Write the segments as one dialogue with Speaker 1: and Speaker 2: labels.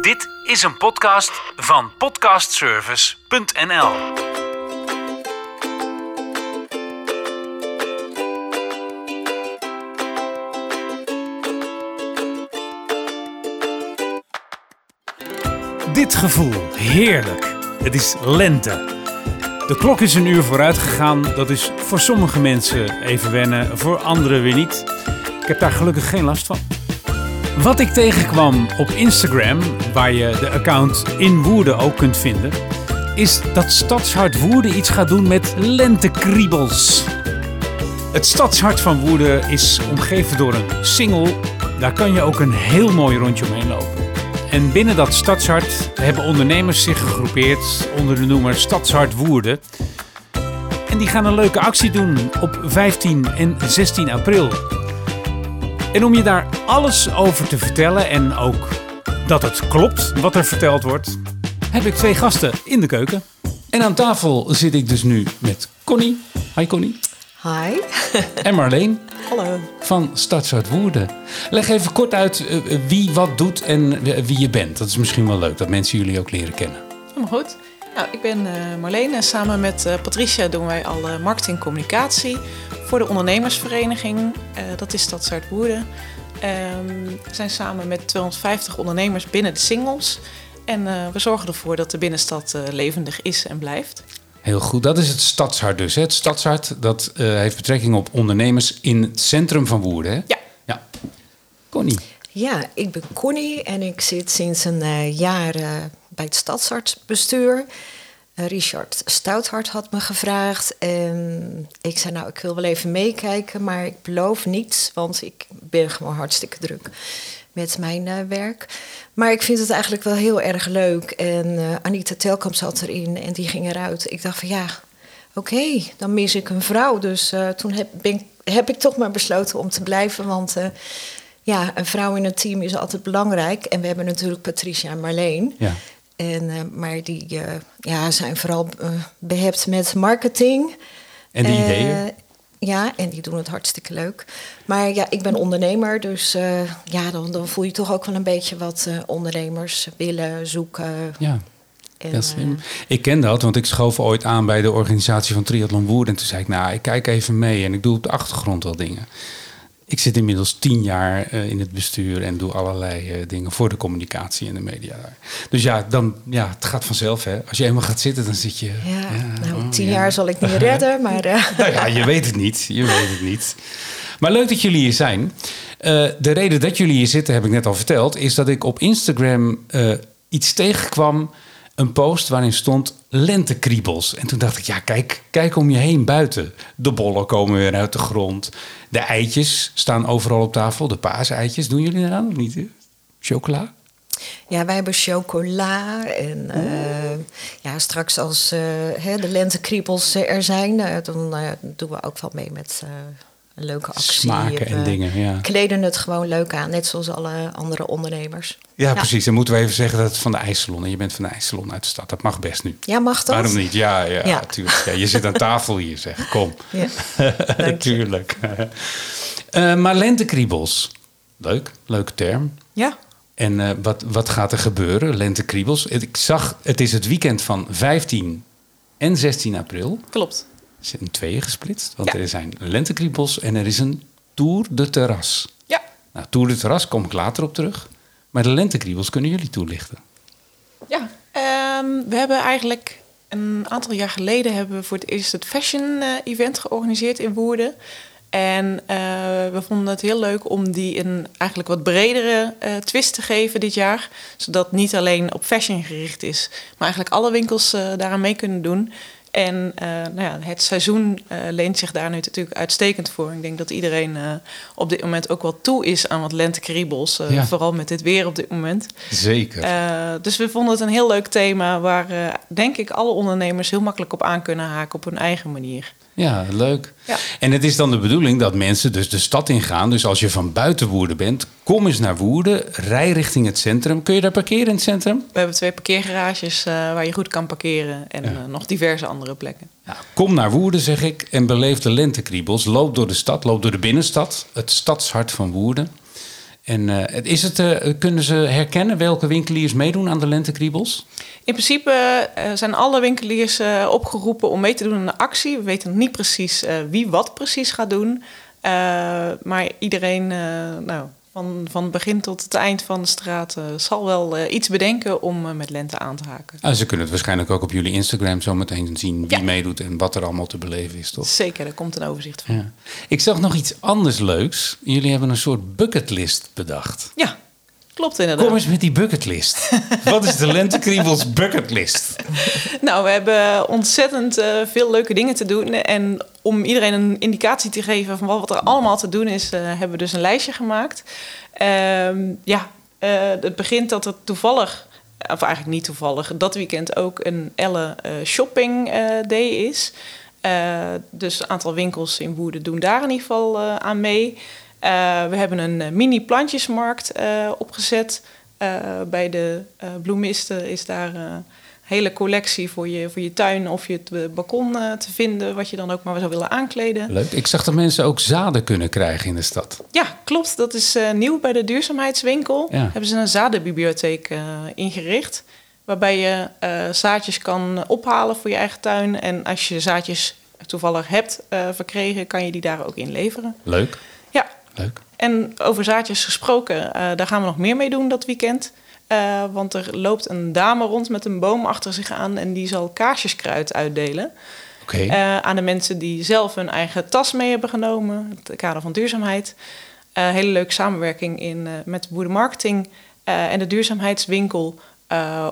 Speaker 1: Dit is een podcast van podcastservice.nl. Dit gevoel, heerlijk. Het is lente. De klok is een uur vooruit gegaan. Dat is voor sommige mensen even wennen, voor anderen weer niet. Ik heb daar gelukkig geen last van. Wat ik tegenkwam op Instagram, waar je de account in Woerden ook kunt vinden, is dat Stadshart Woerden iets gaat doen met lentekriebels. Het Stadshart van Woerden is omgeven door een singel. Daar kan je ook een heel mooi rondje omheen lopen. En binnen dat Stadshart hebben ondernemers zich gegroepeerd onder de noemer Stadshart Woerden. En die gaan een leuke actie doen op 15 en 16 april. En om je daar alles over te vertellen en ook dat het klopt wat er verteld wordt, heb ik twee gasten in de keuken. En aan tafel zit ik dus nu met Connie. Hi Connie.
Speaker 2: Hi.
Speaker 1: En Marleen
Speaker 2: Hallo.
Speaker 1: van Stadshart Woerden. Leg even kort uit eh, wie wat doet en eh, wie je bent. Dat is misschien wel leuk, dat mensen jullie ook leren kennen.
Speaker 2: Helemaal goed. Nou, ik ben eh, Marleen en samen met eh, Patricia doen wij al eh, marketing en communicatie voor de ondernemersvereniging. Eh, dat is Stadshart Woerden. Ehm, we zijn samen met 250 ondernemers binnen de singles. En eh, we zorgen ervoor dat de binnenstad eh, levendig is en blijft.
Speaker 1: Heel goed, dat is het Stadshart dus. Hè? Het Stadshart dat, eh, heeft betrekking op ondernemers in het centrum van Woerden. Hè?
Speaker 2: Ja.
Speaker 1: ja. Connie.
Speaker 3: Ja, ik ben Connie en ik zit sinds een eh, jaar bij het stadsartsbestuur. Richard Stouthart had me gevraagd en ik zei nou, ik wil wel even meekijken, maar ik beloof niets, want ik ben gewoon hartstikke druk met mijn eh, werk. Maar ik vind het eigenlijk wel heel erg leuk en eh, Anita Telkamp zat erin en die ging eruit. Ik dacht van ja, oké, dan mis ik een vrouw. Dus eh, toen heb, ben, heb ik toch maar besloten om te blijven, want... ja, een vrouw in een team is altijd belangrijk. En we hebben natuurlijk Patricia en Marleen.
Speaker 1: Ja.
Speaker 3: En, eh, maar die eh, ja, zijn vooral eh, behept met marketing.
Speaker 1: En de ideeën?
Speaker 3: Ja, en die doen het hartstikke leuk. Maar ja, ik ben ondernemer, dus ja, dan, dan voel je toch ook wel een beetje wat ondernemers willen zoeken.
Speaker 1: Ja.
Speaker 3: En, eh,
Speaker 1: ik ken dat, want ik schoof ooit aan bij de organisatie van Triathlon Woerden. En toen zei ik, nou, ik kijk even mee en ik doe op de achtergrond wel dingen. Ik zit inmiddels tien jaar eh, in het bestuur en doe allerlei eh, dingen voor de communicatie en de media. daar. Dus ja, dan, ja, het gaat vanzelf. Hè. Als je eenmaal gaat zitten, dan zit je...
Speaker 3: ja, nou,
Speaker 1: oh,
Speaker 3: tien
Speaker 1: ja.
Speaker 3: jaar zal ik niet redden, maar eh,
Speaker 1: Nou ja, je weet het niet. Je weet het niet. Maar leuk dat jullie hier zijn. De reden dat jullie hier zitten, heb ik net al verteld, is dat ik op Instagram iets tegenkwam. Een post waarin stond lentekriebels. En toen dacht ik, ja, kijk, kijk om je heen buiten. De bollen komen weer uit de grond. De eitjes staan overal op tafel. De paaseitjes. Doen jullie eraan of niet? Chocola?
Speaker 3: Ja, wij hebben chocola. En eh, ja, straks als eh, hè, de lentekriebels er zijn, eh, dan doen we ook wel mee met een leuke actie.
Speaker 1: Smaken en
Speaker 3: We
Speaker 1: dingen, ja.
Speaker 3: kleden het gewoon leuk aan, net zoals alle andere ondernemers.
Speaker 1: Ja, precies. Dan moeten we even zeggen dat het van de ijssalon. En je bent van de ijssalon uit de stad. Dat mag best nu.
Speaker 3: Ja, mag dat?
Speaker 1: Waarom niet? Ja, ja,
Speaker 3: Ja.
Speaker 1: natuurlijk. Ja, je zit aan tafel hier, zeg. Kom.
Speaker 3: Ja.
Speaker 1: Natuurlijk. Eh, maar lentekriebels. Leuk, leuke term.
Speaker 2: Ja,
Speaker 1: En eh, wat, wat gaat er gebeuren? Lentekriebels. Ik zag, het is het weekend van 15 en 16 april.
Speaker 2: klopt.
Speaker 1: Is in tweeën gesplitst. Want
Speaker 2: Ja.
Speaker 1: er zijn lentekriebels en er is een Tour de Terras.
Speaker 2: Ja,
Speaker 1: Nou, Tour de Terras kom ik later op terug. Maar de lentekriebels kunnen jullie toelichten.
Speaker 2: Ja, ehm, we hebben eigenlijk een aantal jaar geleden hebben we voor het eerst het fashion eh, event georganiseerd in Woerden. En eh, we vonden het heel leuk om die een eigenlijk wat bredere eh, twist te geven dit jaar. Zodat niet alleen op fashion gericht is, maar eigenlijk alle winkels eh, daaraan mee kunnen doen. En eh, nou ja, het seizoen eh, leent zich daar nu natuurlijk uitstekend voor. Ik denk dat iedereen eh, op dit moment ook wel toe is aan wat lentekriebels.
Speaker 1: Ja.
Speaker 2: Vooral met dit weer op dit moment.
Speaker 1: Zeker.
Speaker 2: Dus we vonden het een heel leuk thema waar, denk ik, alle ondernemers heel makkelijk op aan kunnen haken op hun eigen manier.
Speaker 1: Ja, leuk.
Speaker 2: Ja.
Speaker 1: En het is dan de bedoeling dat mensen dus de stad ingaan. Dus als je van buiten Woerden bent, kom eens naar Woerden. Rij richting het centrum. Kun je daar parkeren in het centrum?
Speaker 2: We hebben twee parkeergarages eh, waar je goed kan parkeren en
Speaker 1: Ja.
Speaker 2: eh, nog diverse andere plekken.
Speaker 1: Ja, kom naar Woerden, zeg ik, en beleef de lentekriebels. Loop door de stad, loop door de binnenstad. Het stadshart van Woerden. En eh, is het, eh, kunnen ze herkennen welke winkeliers meedoen aan de lentekriebels?
Speaker 2: In principe eh, zijn alle winkeliers opgeroepen om mee te doen aan de actie. We weten niet precies wie wat precies gaat doen. Maar iedereen, nou, van, van het begin tot het eind van de straat, eh, zal wel eh, iets bedenken om eh, met lente aan te haken.
Speaker 1: Ah, ze kunnen het waarschijnlijk ook op jullie Instagram zo meteen zien wie
Speaker 2: Ja.
Speaker 1: meedoet en wat er allemaal te beleven is, toch?
Speaker 2: Zeker, daar komt een overzicht van.
Speaker 1: Ja. Ik zag nog iets anders leuks. Jullie hebben een soort bucketlist bedacht.
Speaker 2: Ja, klopt inderdaad.
Speaker 1: Kom eens met die bucketlist. Wat is de Lentekriebels bucketlist?
Speaker 2: Nou, we hebben ontzettend eh, veel leuke dingen te doen. En om iedereen een indicatie te geven van wat er allemaal te doen is, eh, hebben we dus een lijstje gemaakt. Ehm, ja, eh, het begint dat er toevallig, of eigenlijk niet toevallig, dat weekend ook een Elle Shopping Day is. Dus een aantal winkels in Woerden doen daar in ieder geval aan mee. Eh, we hebben een eh, mini plantjesmarkt eh, opgezet. Bij de bloemisten is daar een hele collectie voor je, voor je tuin of je het balkon te vinden, wat je dan ook maar zou willen aankleden.
Speaker 1: Leuk. Ik zag dat mensen ook zaden kunnen krijgen in de stad.
Speaker 2: Ja, klopt. Dat is nieuw bij de duurzaamheidswinkel.
Speaker 1: Ja.
Speaker 2: Hebben ze een zadenbibliotheek ingericht. Waarbij je zaadjes kan ophalen voor je eigen tuin. En als je zaadjes toevallig hebt verkregen, kan je die daar ook in leveren.
Speaker 1: Leuk. Leuk.
Speaker 2: en over zaadjes gesproken, eh, daar gaan we nog meer mee doen dat weekend. Eh, want er loopt een dame rond met een boom achter zich aan en die zal kaarsjeskruid uitdelen.
Speaker 1: Oké.
Speaker 2: Eh, aan de mensen die zelf hun eigen tas mee hebben genomen. In het kader van duurzaamheid. Hele leuke samenwerking in, met de boerenmarketing en de duurzaamheidswinkel.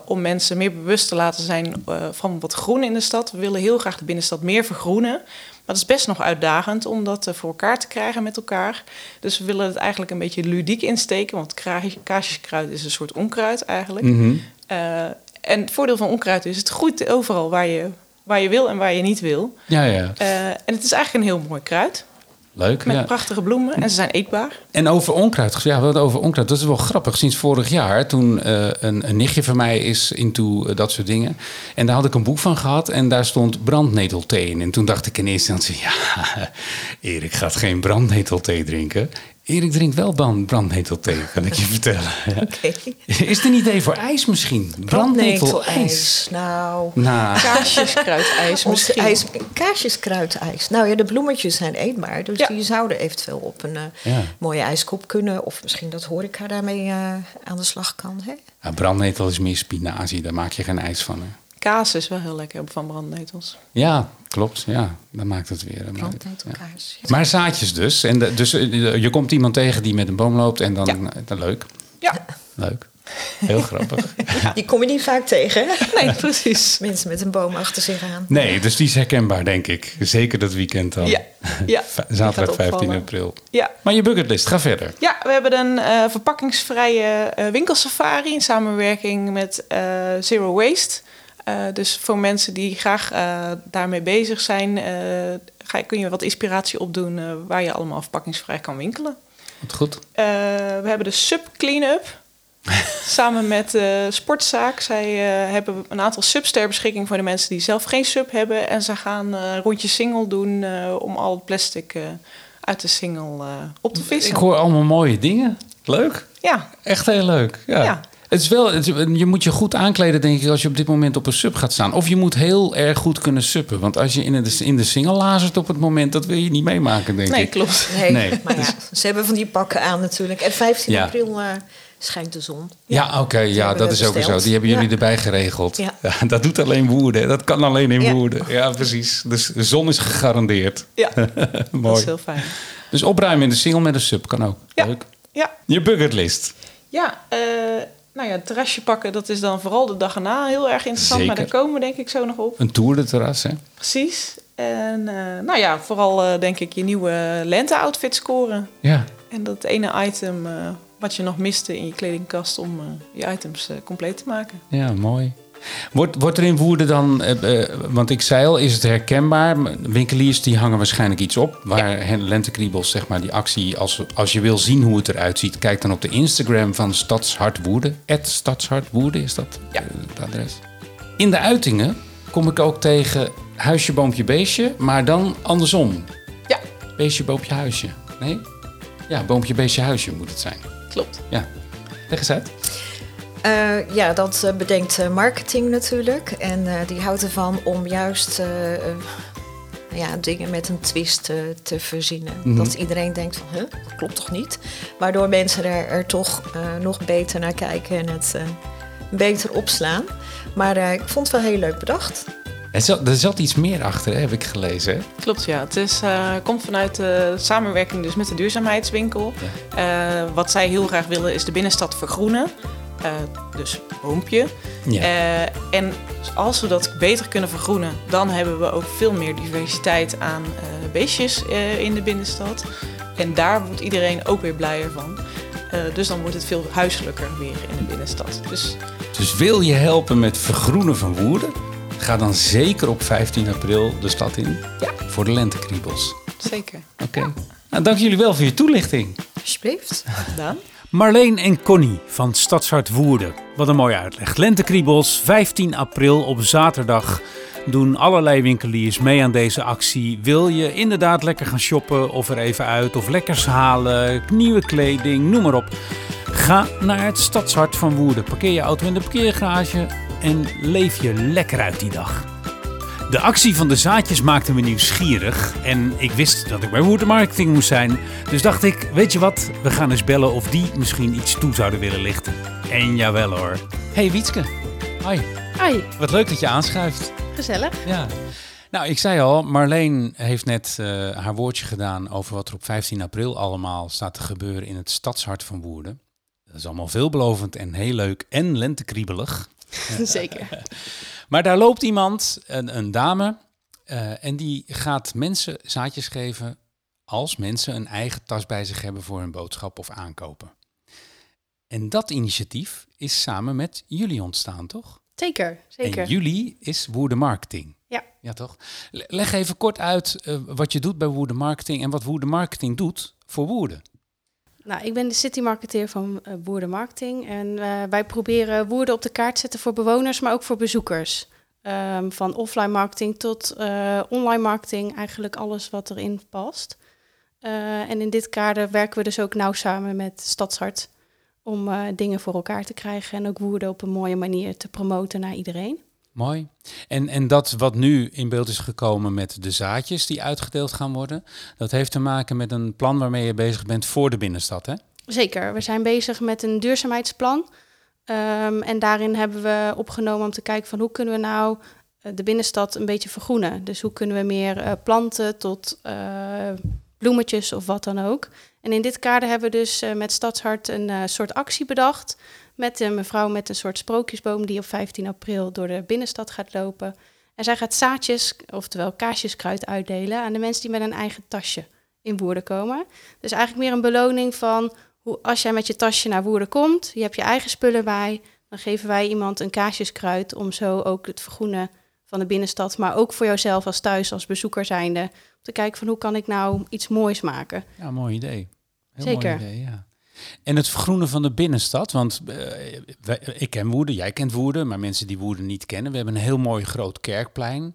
Speaker 2: om mensen meer bewust te laten zijn van wat groen in de stad. We willen heel graag de binnenstad meer vergroenen. Maar het is best nog uitdagend om dat eh, voor elkaar te krijgen met elkaar. Dus we willen het eigenlijk een beetje ludiek insteken. Want kaarsjeskruid is een soort onkruid eigenlijk.
Speaker 1: Mhm.
Speaker 2: Eh, en het voordeel van onkruid is, het groeit overal waar je, waar je wil en waar je niet wil.
Speaker 1: Ja, ja.
Speaker 2: Eh, en het is eigenlijk een heel mooi kruid.
Speaker 1: Leuk.
Speaker 2: Met
Speaker 1: Ja.
Speaker 2: prachtige bloemen en ze zijn eetbaar.
Speaker 1: En over onkruid, ja, hadden over onkruid. Dat is wel grappig. Sinds vorig jaar, toen eh, een, een nichtje van mij is into eh, dat soort dingen. En daar had ik een boek van gehad en daar stond brandnetelthee in. En toen dacht ik in eerste instantie, ja, Erik gaat geen brandnetelthee drinken. Erik drinkt wel brand- brandnetelthee, kan ik je vertellen. Ja. Is het een idee voor ijs misschien? Brandnetelijs.
Speaker 3: Nou,
Speaker 1: Nou,
Speaker 2: Kaarsjeskruidijs misschien.
Speaker 3: ijs, kaarsjeskruidijs. Nou ja, de bloemetjes zijn eetbaar. Dus
Speaker 2: Ja.
Speaker 3: die zouden eventueel op een eh,
Speaker 1: Ja.
Speaker 3: mooie ijskop kunnen. Of misschien dat horeca daarmee eh, aan de slag kan. Hè?
Speaker 1: ja, brandnetel is meer spinazie, daar maak je geen ijs van. Hè?
Speaker 2: Kaas is wel heel lekker van brandnetels.
Speaker 1: Ja, klopt. Ja, dan maakt het weer. Ja.
Speaker 3: Brandnetelkaas. Ja.
Speaker 1: Maar zaadjes dus. En de- dus eh, je komt iemand tegen die met een boom loopt en dan...
Speaker 2: Ja.
Speaker 1: eh, dan leuk.
Speaker 2: Ja,
Speaker 1: Leuk. Heel grappig.
Speaker 3: Die kom je niet vaak tegen, hè?
Speaker 2: nee, precies.
Speaker 3: Mensen met een boom achter zich aan.
Speaker 1: Nee, dus die is herkenbaar, denk ik. Zeker dat weekend dan.
Speaker 2: Ja, ja.
Speaker 1: Zaterdag
Speaker 2: gaat
Speaker 1: 15
Speaker 2: opvallen.
Speaker 1: april.
Speaker 2: Ja.
Speaker 1: Maar je bucketlist, ga verder.
Speaker 2: ja, we hebben een eh, verpakkingsvrije eh, winkelsafari in samenwerking met eh, Zero Waste. Eh, dus voor mensen die graag eh, daarmee bezig zijn, eh, ga, kun je wat inspiratie opdoen waar je allemaal verpakkingsvrij kan winkelen.
Speaker 1: Wat goed.
Speaker 2: We hebben de Sub Cleanup. Samen met Sportzaak. Zij hebben een aantal subs ter beschikking voor de mensen die zelf geen sub hebben. En ze gaan een rondje single doen om al het plastic uit de single op te vissen.
Speaker 1: Ik hoor allemaal mooie dingen. Leuk.
Speaker 2: Ja,
Speaker 1: Echt heel leuk. Ja.
Speaker 2: Ja.
Speaker 1: Het is wel, het je moet je goed aankleden, denk ik, als je op dit moment op een sub gaat staan. Of je moet heel erg goed kunnen suppen. Want als je in de, in de single lazert op het moment, dat wil je niet meemaken, denk
Speaker 2: nee,
Speaker 1: ik.
Speaker 2: klopt.
Speaker 3: Nee,
Speaker 1: Nee.
Speaker 3: maar ja, ze hebben van die pakken aan natuurlijk. En 15
Speaker 1: Ja.
Speaker 3: april eh, schijnt de zon.
Speaker 1: Ja, oké, ja, dat is ook zo. Die hebben jullie
Speaker 3: Ja.
Speaker 1: erbij geregeld.
Speaker 3: Ja.
Speaker 1: dat doet alleen Woerden. Dat kan alleen in
Speaker 3: Ja.
Speaker 1: Woerden. Ja, precies. Dus de zon is gegarandeerd.
Speaker 2: Ja, dat
Speaker 1: Mooi.
Speaker 2: is heel fijn.
Speaker 1: Dus opruimen in de single met een sub kan ook.
Speaker 2: Ja.
Speaker 1: Leuk.
Speaker 2: Ja,
Speaker 1: Je bucketlist.
Speaker 2: ja eh, nou ja, het terrasje pakken, dat is dan vooral de dag erna heel erg interessant. Maar daar komen we denk ik zo nog op.
Speaker 1: Een tour de terras, hè?
Speaker 2: Precies. En eh, nou ja, vooral eh, denk ik je nieuwe lente-outfit scoren.
Speaker 1: Ja.
Speaker 2: En dat ene item eh, wat je nog miste in je kledingkast om je items compleet te maken.
Speaker 1: Ja, mooi. Wordt, wordt er in Woerden dan, eh, eh, want ik zei al, is het herkenbaar? Winkeliers die hangen waarschijnlijk iets op. Waar Lentekriebels, zeg maar, die actie, als, als je wil zien hoe het eruit ziet, kijk dan op de Instagram van Stadshart Woerden. Stadshart Woerden is dat
Speaker 2: Ja.
Speaker 1: eh, het adres. In de uitingen kom ik ook tegen huisje, boompje, beestje, maar dan andersom.
Speaker 2: Ja,
Speaker 1: Beestje, boompje, huisje. Nee? Ja, boompje, beestje, huisje moet het zijn.
Speaker 2: Klopt.
Speaker 1: Ja. Leg eens uit.
Speaker 3: Uh, ja, dat uh, bedenkt uh, marketing natuurlijk. En die houdt ervan om juist ja, dingen met een twist te verzinnen. Mm -hmm. Dat iedereen denkt van, huh, dat klopt toch niet? Waardoor mensen er, er toch nog beter naar kijken en het beter opslaan. Maar ik vond het wel heel leuk bedacht.
Speaker 1: Er zat, er zat iets meer achter, heb ik gelezen. Hè?
Speaker 2: Klopt, ja. Het is, uh, komt vanuit de samenwerking dus met de duurzaamheidswinkel. Ja. Uh, wat zij heel graag willen is de binnenstad vergroenen. Uh, dus boompje. Ja. en als we dat beter kunnen vergroenen, dan hebben we ook veel meer diversiteit aan beestjes in de binnenstad. En daar wordt iedereen ook weer blijer van. dus dan wordt het veel huiselijker weer in de binnenstad. Dus,
Speaker 1: dus wil je helpen met vergroenen van Woerden? Ga dan zeker op 15 april de stad in
Speaker 2: ja.
Speaker 1: voor de lentekriebels.
Speaker 2: Zeker.
Speaker 1: Oké. Okay. Nou, dank jullie wel voor je toelichting.
Speaker 3: Alsjeblieft.
Speaker 2: Gedaan.
Speaker 4: Marleen en Connie van Stadshart Woerden. Wat een mooie uitleg. Lentekriebels, 15 april op zaterdag doen allerlei winkeliers mee aan deze actie. Wil je inderdaad lekker gaan shoppen of er even uit of lekkers halen, nieuwe kleding, noem maar op. Ga naar het Stadshart van Woerden. Parkeer je auto in de parkeergarage en leef je lekker uit die dag. De actie van de zaadjes maakte me nieuwsgierig en ik wist dat ik bij Woerden Marketing moest zijn. Dus dacht ik, weet je wat, we gaan eens bellen of die misschien iets toe zouden willen lichten. En jawel hoor. Hey Wietske. Hoi.
Speaker 5: Hoi.
Speaker 1: Wat leuk dat je aanschuift.
Speaker 5: Gezellig.
Speaker 1: Ja. Nou, ik zei al, Marleen heeft net uh, haar woordje gedaan over wat er op 15 april allemaal staat te gebeuren in het stadshart van Woerden. Dat is allemaal veelbelovend en heel leuk en lentekriebelig.
Speaker 5: Zeker.
Speaker 1: maar daar loopt iemand, een, een dame, uh, en die gaat mensen zaadjes geven als mensen een eigen tas bij zich hebben voor hun boodschap of aankopen. En dat initiatief is samen met jullie ontstaan, toch?
Speaker 5: Zeker, zeker.
Speaker 1: En jullie is Woerde Marketing.
Speaker 5: Ja.
Speaker 1: Ja, toch? Leg even kort uit uh, wat je doet bij Woerde Marketing en wat Woerde Marketing doet voor Woerden.
Speaker 5: Nou, ik ben de city marketeer van uh, Woerden Marketing. En uh, wij proberen Woerden op de kaart te zetten voor bewoners, maar ook voor bezoekers. Um, van offline marketing tot uh, online marketing, eigenlijk alles wat erin past. en in dit kader werken we dus ook nauw samen met Stadshart om dingen voor elkaar te krijgen en ook Woerden op een mooie manier te promoten naar iedereen.
Speaker 1: Mooi. En, en dat wat nu in beeld is gekomen met de zaadjes die uitgedeeld gaan worden, dat heeft te maken met een plan waarmee je bezig bent voor de binnenstad, hè?
Speaker 5: Zeker. We zijn bezig met een duurzaamheidsplan. Um, en daarin hebben we opgenomen om te kijken van hoe kunnen we nou de binnenstad een beetje vergroenen. Dus hoe kunnen we meer uh, planten tot uh, bloemetjes of wat dan ook. En in dit kader hebben we dus met Stadshart een soort actie bedacht met een mevrouw met een soort sprookjesboom die op 15 april door de binnenstad gaat lopen. En zij gaat zaadjes, oftewel kaasjeskruid, uitdelen aan de mensen die met een eigen tasje in Woerden komen. Dus eigenlijk meer een beloning van hoe, als jij met je tasje naar Woerden komt, je hebt je eigen spullen bij, dan geven wij iemand een kaasjeskruid om zo ook het vergroenen van de binnenstad, maar ook voor jouzelf als thuis, als bezoeker zijnde, om te kijken van hoe kan ik nou iets moois maken.
Speaker 1: Ja, mooi idee.
Speaker 5: Heel Zeker.
Speaker 1: Mooi idee, ja. En het vergroenen van de binnenstad, want uh, wij, ik ken Woerden, jij kent Woerden, maar mensen die Woerden niet kennen, we hebben een heel mooi groot kerkplein.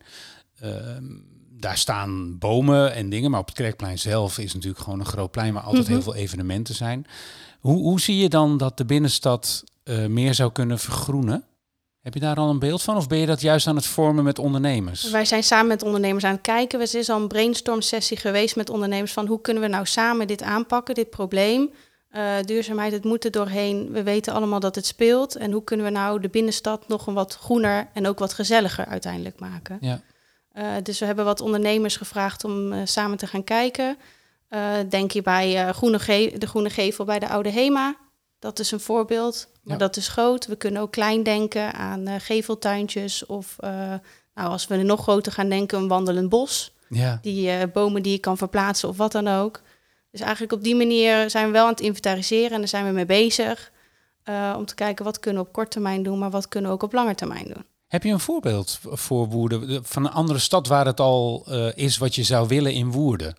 Speaker 1: Uh, daar staan bomen en dingen, maar op het kerkplein zelf is natuurlijk gewoon een groot plein waar altijd mm -hmm. heel veel evenementen zijn. Hoe, hoe zie je dan dat de binnenstad uh, meer zou kunnen vergroenen? Heb je daar al een beeld van of ben je dat juist aan het vormen met ondernemers?
Speaker 5: Wij zijn samen met ondernemers aan het kijken. Er is al een brainstorm sessie geweest met ondernemers van hoe kunnen we nou samen dit aanpakken, dit probleem. Uh, duurzaamheid, het moet er doorheen. We weten allemaal dat het speelt. En hoe kunnen we nou de binnenstad nog een wat groener en ook wat gezelliger uiteindelijk maken?
Speaker 1: Ja.
Speaker 5: Uh, dus we hebben wat ondernemers gevraagd om uh, samen te gaan kijken. denk je bij groene de Groene Gevel bij de Oude Hema. Dat is een voorbeeld, maar ja. dat is groot. We kunnen ook klein denken aan geveltuintjes. Of nou, als we nog groter gaan denken, een wandelend bos.
Speaker 1: Ja.
Speaker 5: Die bomen die je kan verplaatsen of wat dan ook. Dus eigenlijk op die manier zijn we wel aan het inventariseren en daar zijn we mee bezig. Uh, om te kijken wat kunnen we op korte termijn doen, maar wat kunnen we ook op lange termijn doen.
Speaker 1: Heb je een voorbeeld voor Woerden van een andere stad waar het al uh, is wat je zou willen in Woerden?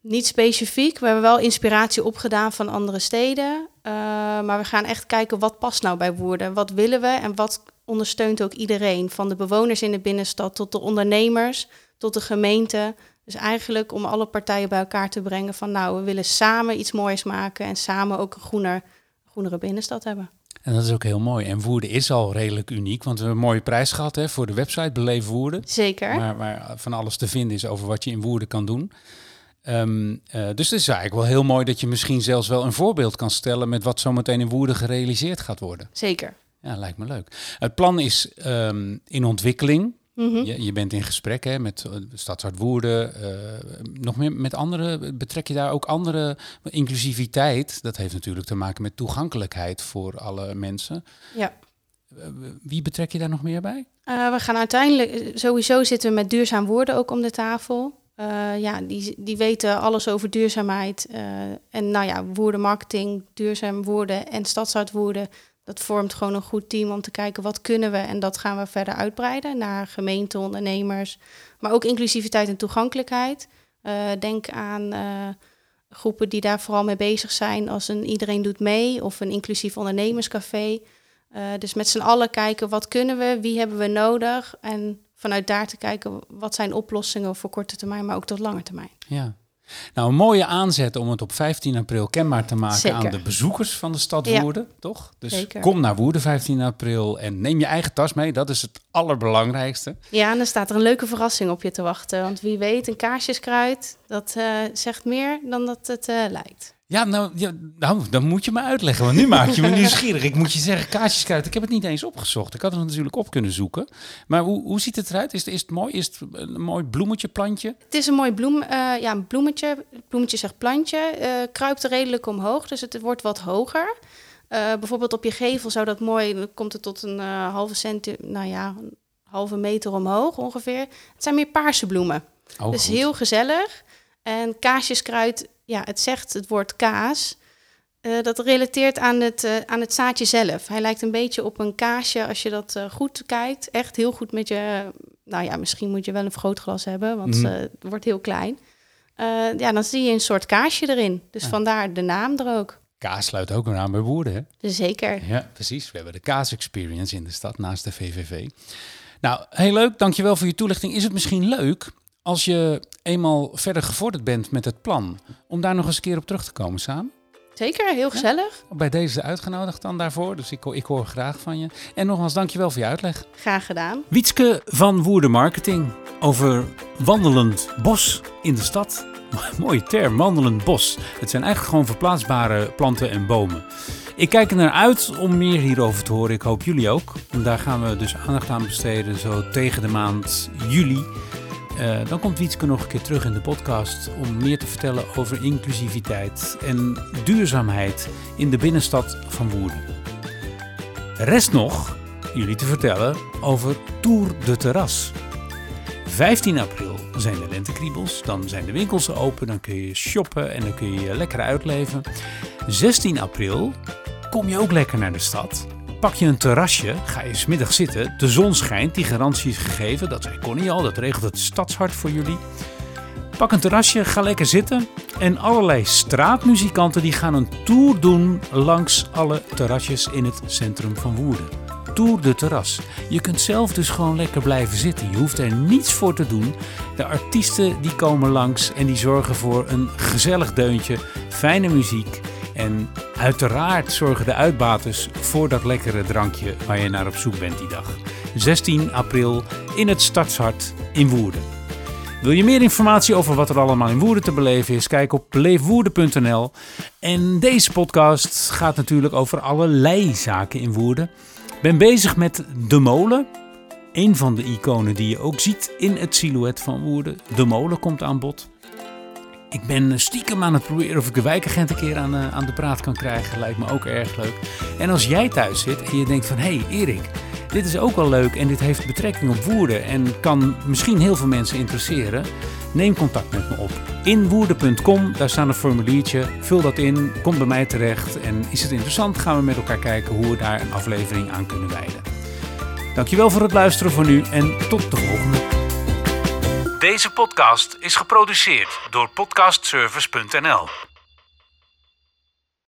Speaker 5: Niet specifiek. We hebben wel inspiratie opgedaan van andere steden. Uh, maar we gaan echt kijken wat past nou bij Woerden. Wat willen we en wat ondersteunt ook iedereen. Van de bewoners in de binnenstad tot de ondernemers, tot de gemeente. Dus eigenlijk om alle partijen bij elkaar te brengen van nou, we willen samen iets moois maken en samen ook een groener groenere binnenstad hebben.
Speaker 6: En dat is ook heel mooi. En Woerden is al redelijk uniek, want we hebben een mooie prijs gehad hè, voor de website Beleef Woerden.
Speaker 5: Zeker.
Speaker 6: Waar, waar van alles te vinden is over wat je in Woerden kan doen. Eh, dus het is eigenlijk wel heel mooi dat je misschien zelfs wel een voorbeeld kan stellen met wat zometeen in Woerden gerealiseerd gaat worden.
Speaker 5: Zeker.
Speaker 6: Ja, lijkt me leuk. Het plan is ehm, in ontwikkeling.
Speaker 5: Mhm.
Speaker 6: Je, je bent in gesprek hè, met uh, Stadshart Woerden. eh, nog meer met andere. Betrek je daar ook andere inclusiviteit? Dat heeft natuurlijk te maken met toegankelijkheid voor alle mensen.
Speaker 5: Ja.
Speaker 6: Eh, wie betrek je daar nog meer bij?
Speaker 5: Eh, we gaan uiteindelijk, sowieso zitten we met duurzaam woorden ook om de tafel. Eh, ja, die, die weten alles over duurzaamheid. eh, en nou ja, woordenmarketing, duurzaam woorden en stadsuitwoorden. Dat vormt gewoon een goed team om te kijken wat kunnen we. En dat gaan we verder uitbreiden naar gemeenten, ondernemers. Maar ook inclusiviteit en toegankelijkheid. Eh, denk aan eh, groepen die daar vooral mee bezig zijn. Als een iedereen doet mee of een inclusief ondernemerscafé. Eh, dus met z'n allen kijken wat kunnen we, wie hebben we nodig. En vanuit daar te kijken wat zijn oplossingen voor korte termijn, maar ook tot lange termijn.
Speaker 6: Ja. Nou, een mooie aanzet om het op 15 april kenbaar te maken
Speaker 5: Zeker.
Speaker 6: aan de bezoekers van de stad
Speaker 5: Ja.
Speaker 6: Woerden, toch? Dus
Speaker 5: Zeker.
Speaker 6: kom naar Woerden 15 april en neem je eigen tas mee. Dat is het allerbelangrijkste.
Speaker 5: Ja, en dan staat er een leuke verrassing op je te wachten. Want wie weet, een kaarsjeskruid, dat eh, zegt meer dan dat het eh, lijkt.
Speaker 6: Ja nou, ja, nou, dan moet je me uitleggen, want nu maak je me nieuwsgierig. Ik moet je zeggen, kaartjeskruid, ik heb het niet eens opgezocht. Ik had het natuurlijk op kunnen zoeken. Maar hoe, hoe ziet het eruit? Is het, is het mooi? Is het een mooi bloemetje, plantje?
Speaker 5: Het is een mooi bloem, eh, ja, een bloemetje. Bloemetje zegt plantje. eh, kruipt er redelijk omhoog, dus het wordt wat hoger. Eh, bijvoorbeeld op je gevel zou dat mooi, dan komt het tot een halve centi, nou ja, een halve meter omhoog ongeveer. Het zijn meer paarse bloemen.
Speaker 6: Oh,
Speaker 5: dus
Speaker 6: goed.
Speaker 5: heel gezellig. En kaasjeskruid, ja, het zegt het woord kaas. Eh, dat relateert aan het, eh, aan het zaadje zelf. Hij lijkt een beetje op een kaasje als je dat eh, goed kijkt. Echt heel goed met je... Nou ja, misschien moet je wel een vergrootglas hebben, want eh, het wordt heel klein. Ja, dan zie je een soort kaasje erin. Dus
Speaker 6: Ja.
Speaker 5: vandaar de naam er ook.
Speaker 6: Kaas sluit ook weer aan bij Woerden, hè?
Speaker 5: Dus zeker.
Speaker 6: Ja, precies. We hebben de Kaas Experience in de stad naast de VVV. Nou, heel leuk. Dankjewel voor je toelichting. Is het misschien leuk als je eenmaal verder gevorderd bent met het plan, om daar nog eens een keer op terug te komen samen?
Speaker 5: Zeker, heel gezellig.
Speaker 6: Bij deze uitgenodigd dan daarvoor, dus ik, ik hoor graag van je. En nogmaals, dankjewel voor je uitleg.
Speaker 5: Graag gedaan.
Speaker 1: Wietske van Woerden Marketing over wandelend bos in de stad. Mooie term, wandelend bos. Het zijn eigenlijk gewoon verplaatsbare planten en bomen. Ik kijk er naar uit om meer hierover te horen. Ik hoop jullie ook. En daar gaan we dus aandacht aan besteden zo tegen de maand juli. Eh, dan komt Wietske nog een keer terug in de podcast om meer te vertellen over inclusiviteit en duurzaamheid in de binnenstad van Woerden. Rest nog jullie te vertellen over Tour de Terras. 15 april zijn de lentekriebels, dan zijn de winkels open, dan kun je shoppen en dan kun je je lekker uitleven. 16 april kom je ook lekker naar de stad. Pak je een terrasje, ga je smiddag zitten, de zon schijnt, die garantie is gegeven, dat zei Connie al, dat regelt het stadshart voor jullie. Pak een terrasje, ga lekker zitten en allerlei straatmuzikanten die gaan een tour doen langs alle terrasjes in het centrum van Woerden. Tour de terras. Je kunt zelf dus gewoon lekker blijven zitten. Je hoeft er niets voor te doen. De artiesten die komen langs en die zorgen voor een gezellig deuntje, fijne muziek. En uiteraard zorgen de uitbaters voor dat lekkere drankje waar je naar op zoek bent die dag. 16 april in het Stadshart in Woerden. Wil je meer informatie over wat er allemaal in Woerden te beleven is? Kijk op beleefwoerden.nl. En deze podcast gaat natuurlijk over allerlei zaken in Woerden. Ik ben bezig met De Molen. Een van de iconen die je ook ziet in het silhouet van Woerden. De Molen komt aan bod. Ik ben stiekem aan het proberen of ik de wijkagent een keer aan, eh, aan de praat kan krijgen. Lijkt me ook erg leuk. En als jij thuis zit en je denkt van... Hé hey Erik, dit is ook wel leuk en dit heeft betrekking op Woerden... en kan misschien heel veel mensen interesseren... Neem contact met me op. Inwoerden.com, daar staat een formuliertje. Vul dat in, kom bij mij terecht. En is het interessant, gaan we met elkaar kijken hoe we daar een aflevering aan kunnen wijden. Dankjewel voor het luisteren voor nu en tot de volgende. Deze podcast is geproduceerd door podcastservice.nl.